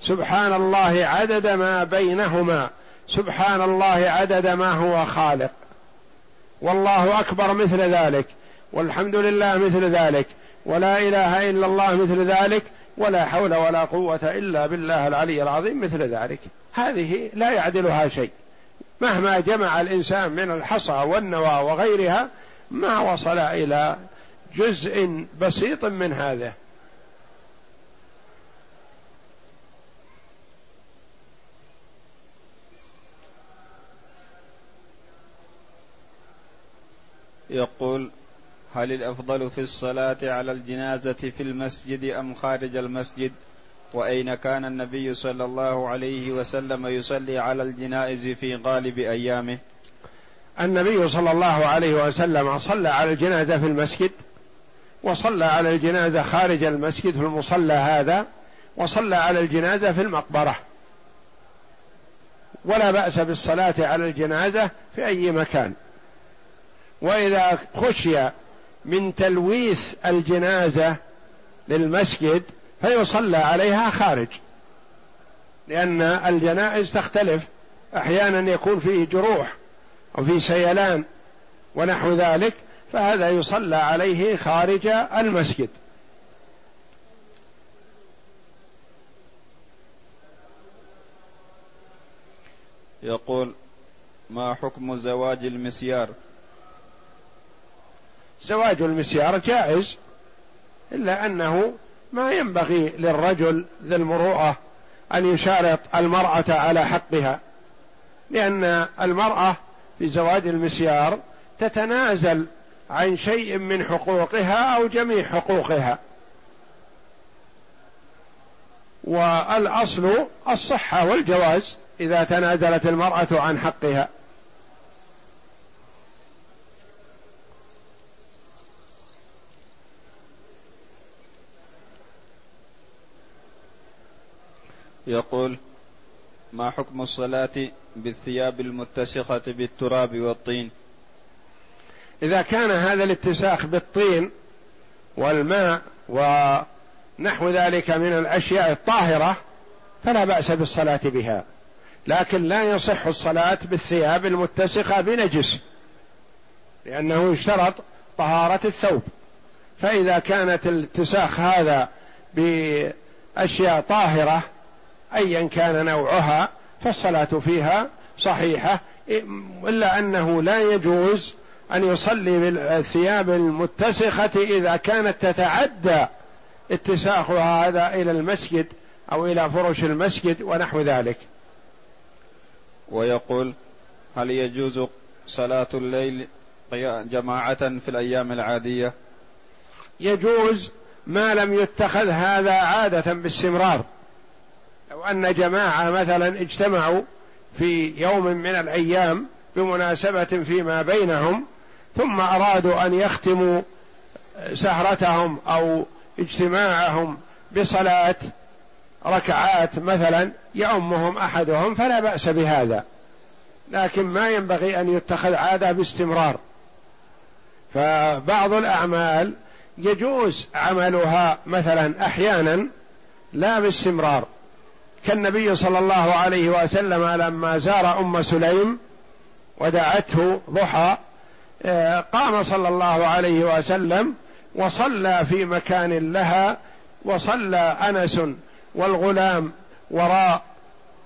سبحان الله عدد ما بينهما سبحان الله عدد ما هو خالق. والله أكبر مثل ذلك والحمد لله مثل ذلك ولا إله إلا الله مثل ذلك ولا حول ولا قوة إلا بالله العلي العظيم مثل ذلك. هذه لا يعدلها شيء. مهما جمع الإنسان من الحصى والنوى وغيرها ما وصل إلى جزء بسيط من هذا.
يقول هل الأفضل في الصلاة على الجنازة في المسجد أم خارج المسجد؟ وأين كان النبي صلى الله عليه وسلم يصلي على الجنائز في غالب أيامه؟
النبي صلى الله عليه وسلم صلى على الجنازة في المسجد وصلى على الجنازة خارج المسجد في المصلى هذا وصلى على الجنازة في المقبرة. ولا بأس بالصلاة على الجنازة في أي مكان. وإذا خشي من تلويث الجنازة للمسجد فيصلى عليها خارج. لأن الجنائز تختلف. أحيانا يكون فيه جروح أو فيه سيلان ونحو ذلك فهذا يصلى عليه خارج المسجد.
يقول ما حكم زواج المسيار؟
زواج المسيار جائز إلا أنه ما ينبغي للرجل ذي المروءة أن يشارط المرأة على حقها لأن المرأة في زواج المسيار تتنازل عن شيء من حقوقها أو جميع حقوقها. والأصل الصحة والجواز إذا تنازلت المرأة عن حقها.
يقول ما حكم الصلاة بالثياب المتسخة بالتراب والطين؟
إذا كان هذا الاتساخ بالطين والماء ونحو ذلك من الأشياء الطاهرة فلا بأس بالصلاة بها لكن لا يصح الصلاة بالثياب المتسخة بنجس لأنه يشترط طهارة الثوب. فإذا كانت الاتساخ هذا بأشياء طاهرة ايا كان نوعها فالصلاة فيها صحيحة إلا أنه لا يجوز أن يصلي بالثياب المتسخة إذا كانت تتعدى اتساخها هذا إلى المسجد أو إلى فرش المسجد ونحو ذلك.
ويقول هل يجوز صلاة الليل جماعة في الأيام العادية؟
يجوز ما لم يتخذ هذا عادة باستمرار. لو أن جماعة مثلا اجتمعوا في يوم من الأيام بمناسبة فيما بينهم ثم أرادوا أن يختموا سهرتهم أو اجتماعهم بصلاة ركعات مثلا يؤمهم أحدهم فلا بأس بهذا. لكن ما ينبغي أن يتخذ عادة باستمرار. فبعض الأعمال يجوز عملها مثلا أحيانا لا باستمرار. كالنبي صلى الله عليه وسلم لما زار أم سليم ودعته ضحى آه، قام صلى الله عليه وسلم وصلى في مكان لها وصلى أنس والغلام وراء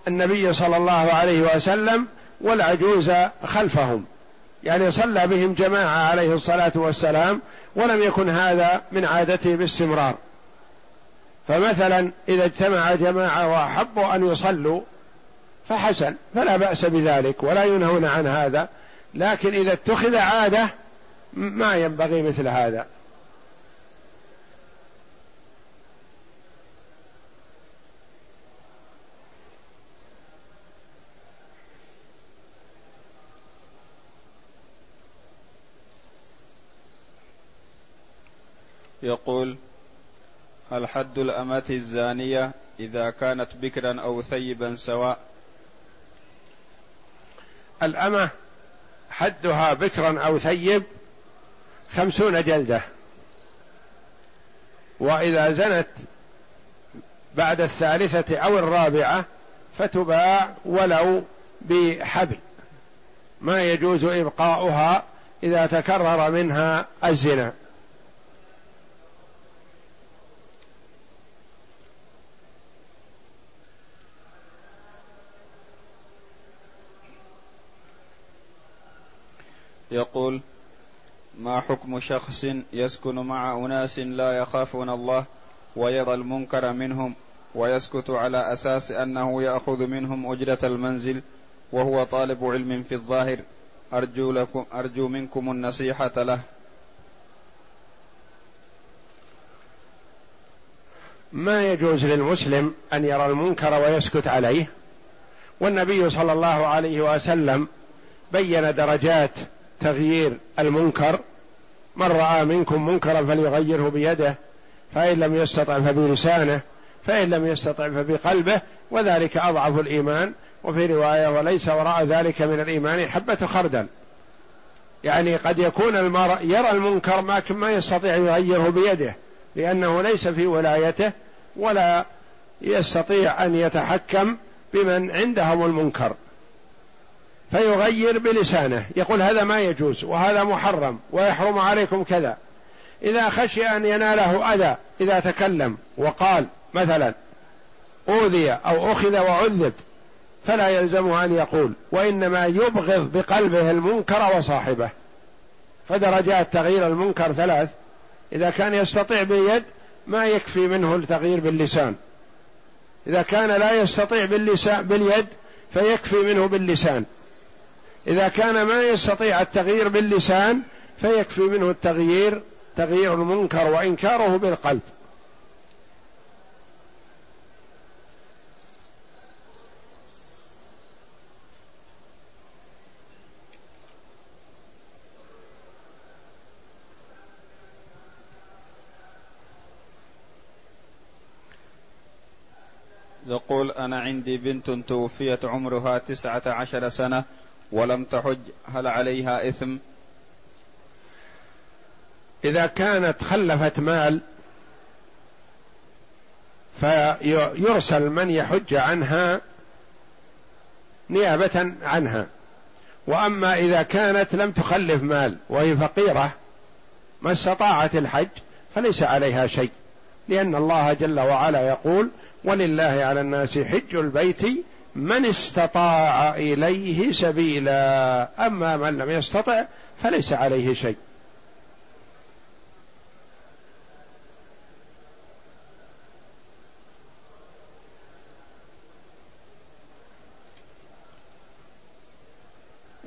النبي صلى الله عليه وسلم والعجوز خلفهم. يعني صلى بهم جماعة عليه الصلاة والسلام ولم يكن هذا من عادته باستمرار. فمثلا إذا اجتمع جماعة وأحبوا أن يصلوا فحسن فلا بأس بذلك ولا ينهون عن هذا. لكن إذا اتخذ عادة ما ينبغي مثل هذا.
يقول هل حد الأمة الزانية إذا كانت بكرا أو ثيبا سواء.
الأمة حدها بكرا أو ثيب خمسون جلدة. وإذا زنت بعد الثالثة أو الرابعة فتباع ولو بحبل. ما يجوز إبقاؤها إذا تكرر منها الزنا.
يقول ما حكم شخص يسكن مع أناس لا يخافون الله ويرى المنكر منهم ويسكت على أساس أنه يأخذ منهم أجرة المنزل وهو طالب علم في الظاهر؟ أرجو لكم أرجو منكم النصيحة له.
ما يجوز للمسلم أن يرى المنكر ويسكت عليه؟ والنبي صلى الله عليه وسلم بين درجات تغيير المنكر من رأى منكم منكرا فليغيره بيده فإن لم يستطع فبلسانه فإن لم يستطع فبقلبه وذلك أضعف الإيمان. وفي رواية وليس وراء ذلك من الإيمان حبة خردل يعني قد يكون المرء يرى المنكر لكن ما يستطيع يغيره بيده لأنه ليس في ولايته ولا يستطيع أن يتحكم بمن عندهم المنكر. فيغير بلسانه. يقول هذا ما يجوز وهذا محرم ويحرم عليكم كذا. إذا خشي أن يناله أذى إذا تكلم وقال مثلا أوذي أو أخذ وعذب فلا يلزمه أن يقول وإنما يبغض بقلبه المنكر وصاحبه. فدرجات تغيير المنكر ثلاث. إذا كان يستطيع باليد ما يكفي منه التغيير باللسان. إذا كان لا يستطيع باللسان باليد فيكفي منه باللسان. إذا كان ما يستطيع التغيير باللسان فيكفي منه التغيير تغيير المنكر وإنكاره بالقلب.
يقول أنا عندي بنت توفيت عمرها تسعة عشر سنة ولم تحج هل عليها إثم؟
إذا كانت خلفت مال فيرسل من يحج عنها نيابة عنها. وأما إذا كانت لم تخلف مال وهي فقيرة ما استطاعت الحج فليس عليها شيء. لأن الله جل وعلا يقول ولله على الناس حج البيت من استطاع إليه سبيلا. أما من لم يستطع فليس عليه شيء.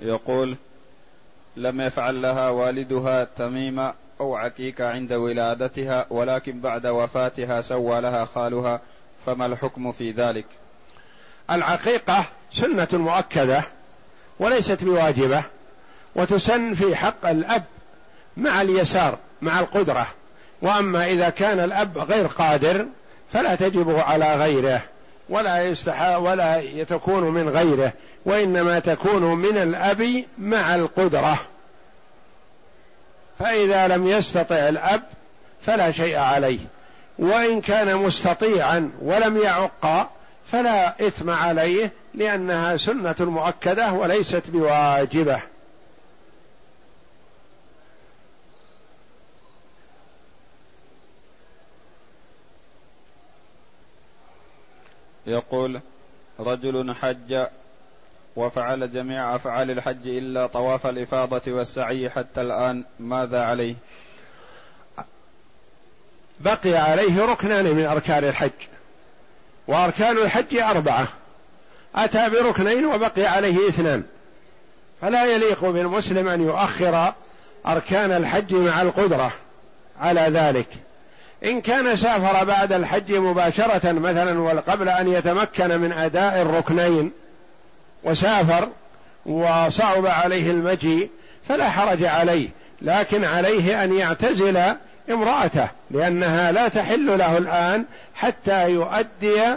يقول لم يفعل لها والدها تميمة أو عكيكة عند ولادتها ولكن بعد وفاتها سوى لها خالها فما الحكم في ذلك؟
العقيقة سنة مؤكدة وليست بواجبة وتسن في حق الأب مع اليسار مع القدرة. وأما إذا كان الأب غير قادر فلا تجب على غيره ولا يستحى ولا تكون من غيره وإنما تكون من الأب مع القدرة. فإذا لم يستطع الأب فلا شيء عليه. وإن كان مستطيعا ولم يعق فلا إثم عليه لأنها سنة مؤكدة وليست بواجبة.
يقول رجل حج وفعل جميع أفعال الحج إلا طواف الإفاضة والسعي حتى الآن ماذا عليه؟
بقي عليه ركنان من أركان الحج. وأركان الحج أربعة. أتى بركنين وبقي عليه اثنان. فلا يليق بالمسلم أن يؤخر أركان الحج مع القدرة على ذلك. إن كان سافر بعد الحج مباشرة مثلا وقبل أن يتمكن من أداء الركنين وسافر وصعب عليه المجيء فلا حرج عليه. لكن عليه أن يعتزل امرأته لأنها لا تحل له الآن حتى يؤدي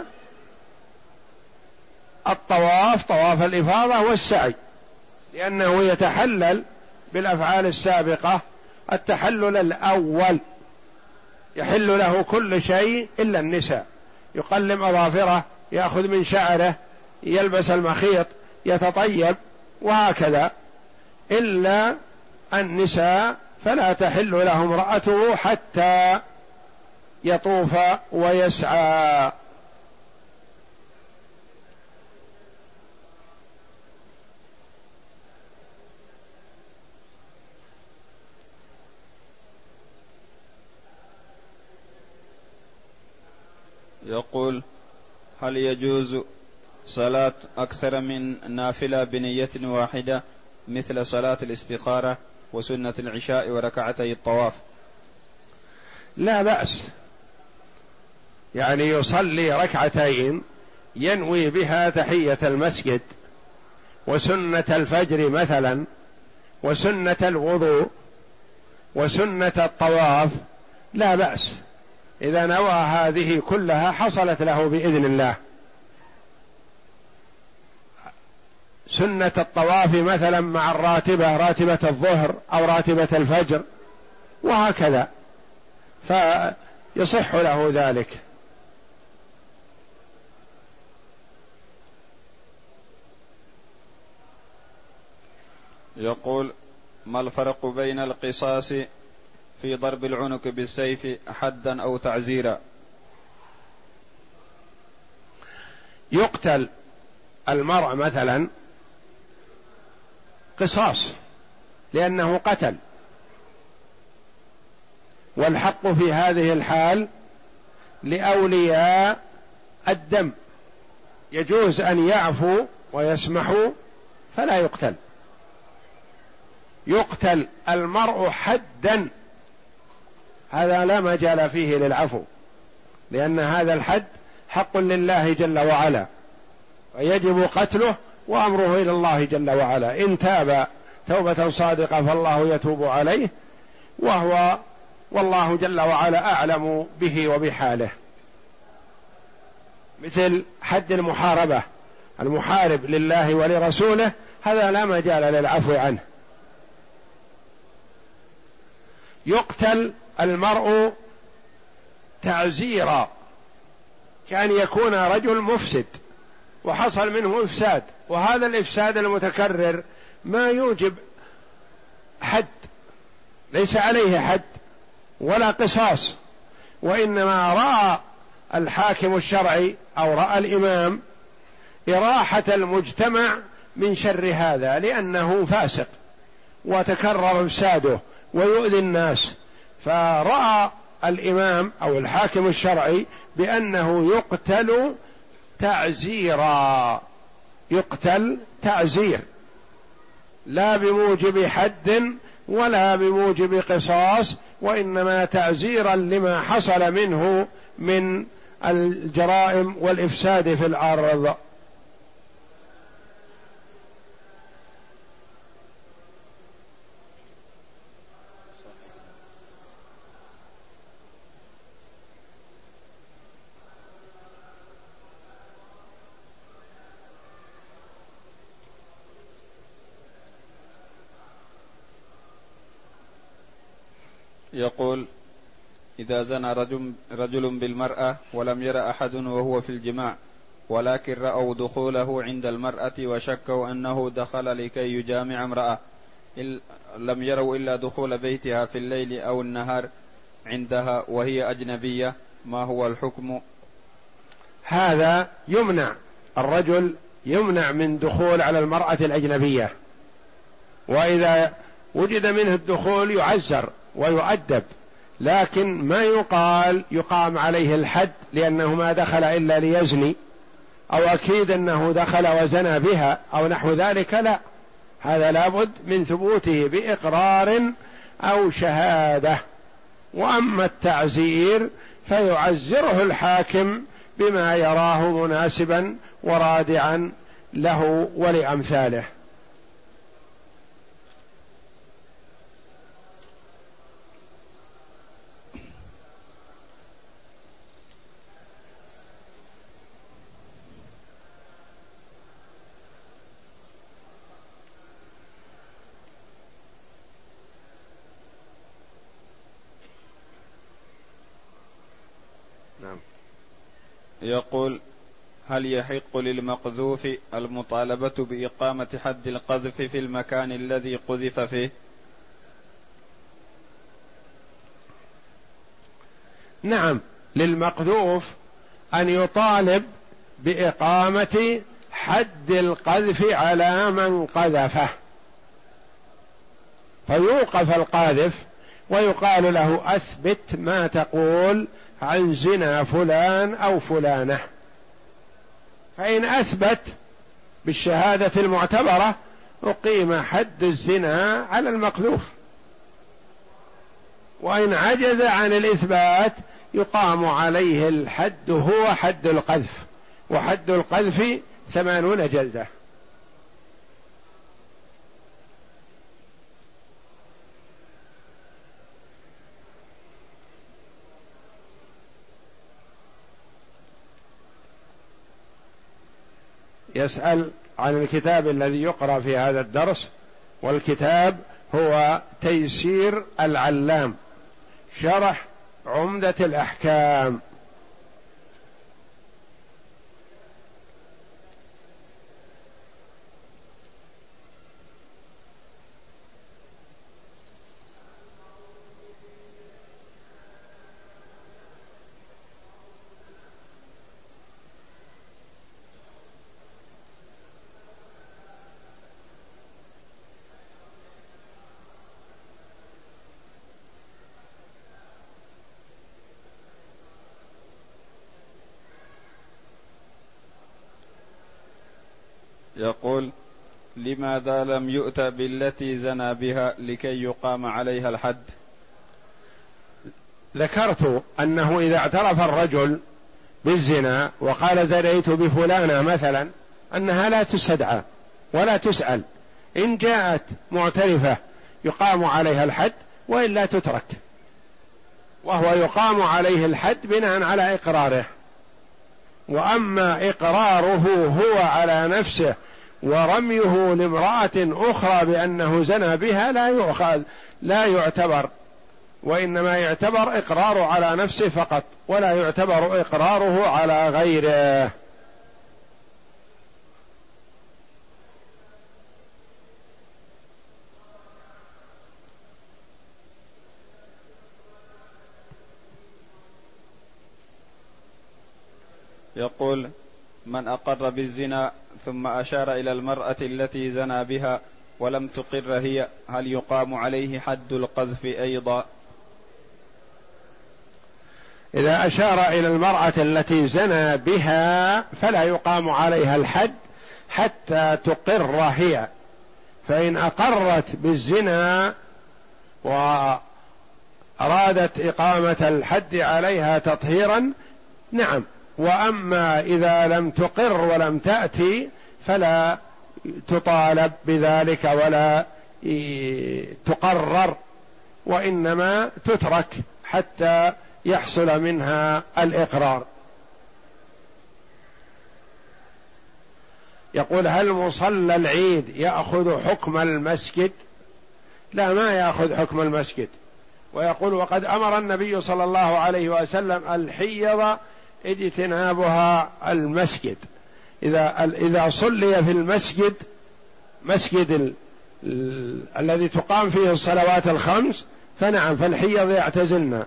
الطواف طواف الإفاضة والسعي. لأنه يتحلل بالأفعال السابقة التحلل الأول. يحل له كل شيء إلا النساء. يقلم أظافره يأخذ من شعره يلبس المخيط يتطيب وهكذا. إلا النساء فلا تحل له امرأته حتى يطوف ويسعى.
يقول هل يجوز صلاة أكثر من نافلة بنية واحدة مثل صلاة الاستخارة؟ وسنة العشاء وركعتي الطواف.
لا بأس. يعني يصلي ركعتين ينوي بها تحية المسجد وسنة الفجر مثلا وسنة الوضوء وسنة الطواف. لا بأس. إذا نوى هذه كلها حصلت له بإذن الله. سنة الطواف مثلا مع الراتبة راتبة الظهر أو راتبة الفجر وهكذا. فيصح له ذلك.
يقول ما الفرق بين القصاص في ضرب العنق بالسيف حدا أو تعزيرا؟
يقتل المرء مثلا قصاص لأنه قتل. والحق في هذه الحال لأولياء الدم. يجوز أن يعفوا ويسمحوا فلا يقتل. يقتل المرء حدا. هذا لا مجال فيه للعفو لأن هذا الحد حق لله جل وعلا ويجب قتله وأمره إلى الله جل وعلا. إن تاب توبة صادقة فالله يتوب عليه وهو والله جل وعلا أعلم به وبحاله. مثل حد المحاربة المحارب لله ولرسوله هذا لا مجال للعفو عنه. يقتل المرء تعزيرا كان يكون رجل مفسد وحصل منه إفساد. وهذا الإفساد المتكرر ما يوجب حد ليس عليه حد ولا قصاص وإنما رأى الحاكم الشرعي أو رأى الإمام إراحة المجتمع من شر هذا لأنه فاسق وتكرر إفساده ويؤذي الناس. فرأى الإمام أو الحاكم الشرعي بأنه يقتل تعزيرا. يقتل تعزير لا بموجب حد ولا بموجب قصاص وإنما تعزيرا لما حصل منه من الجرائم والإفساد في الأرض.
يقول إذا زنى رجل, رجل بالمرأة ولم ير أحد وهو في الجماع ولكن رأوا دخوله عند المرأة وشكوا أنه دخل لكي يجامع امرأة لم يروا إلا دخول بيتها في الليل أو النهار عندها وهي أجنبية ما هو الحكم؟
هذا يمنع الرجل يمنع من دخول على المرأة الأجنبية وإذا وجد منه الدخول يعزر. ويؤدب. لكن ما يقال يقام عليه الحد لأنه ما دخل إلا ليزني أو أكيد أنه دخل وزنى بها أو نحو ذلك لا. هذا لابد من ثبوته بإقرار أو شهادة. وأما التعزير فيعزره الحاكم بما يراه مناسبا ورادعا له ولأمثاله.
يقول هل يحق للمقذوف المطالبة بإقامة حد القذف في المكان الذي قذف فيه؟
نعم للمقذوف أن يطالب بإقامة حد القذف على من قذفه فيوقف القاذف ويقال له أثبت ما تقول عن زنا فلان أو فلانة. فإن أثبت بالشهادة المعتبرة أقيم حد الزنا على المقذوف. وإن عجز عن الإثبات يقام عليه الحد هو حد القذف وحد القذف ثمانون جلدة. يسأل عن الكتاب الذي يقرأ في هذا الدرس والكتاب هو تيسير العلام شرح عمدة الأحكام.
يقول لماذا لم يؤتى بالتي زنى بها لكي يقام عليها الحد؟
ذكرت أنه إذا اعترف الرجل بالزنا وقال زنيت بفلانة مثلا أنها لا تستدعى ولا تسأل. إن جاءت معترفة يقام عليها الحد وإلا تترك. وهو يقام عليه الحد بناء على إقراره. وأما إقراره هو على نفسه ورميه لامرأة أخرى بأنه زنى بها لا يؤخذ لا يعتبر وإنما يعتبر اقراره على نفسه فقط ولا يعتبر إقراره على غيره.
يقول من أقر بالزنا ثم أشار إلى المرأة التي زنى بها ولم تقر هي هل يقام عليه حد القذف أيضا؟
إذا أشار إلى المرأة التي زنى بها فلا يقام عليها الحد حتى تقر هي. فإن أقرت بالزنا وأرادت إقامة الحد عليها تطهيرا نعم. وأما إذا لم تقر ولم تأتي فلا تطالب بذلك ولا تقرر وإنما تترك حتى يحصل منها الإقرار. يقول هل مصلى العيد يأخذ حكم المسجد؟ لا ما يأخذ حكم المسجد. ويقول وقد أمر النبي صلى الله عليه وسلم الحيض اجتنابها المسجد. إذا إذا صلي في المسجد مسجد ال... ال... الذي تقام فيه الصلوات الخمس فنعم فالحيض يعتزلن.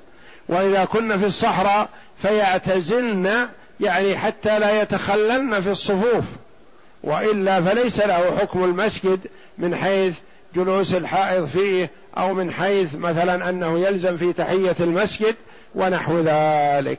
وإذا كن في الصحراء فيعتزلن يعني حتى لا يتخللن في الصفوف. وإلا فليس له حكم المسجد من حيث جلوس الحائض فيه أو من حيث مثلا أنه يلزم في تحية المسجد ونحو ذلك.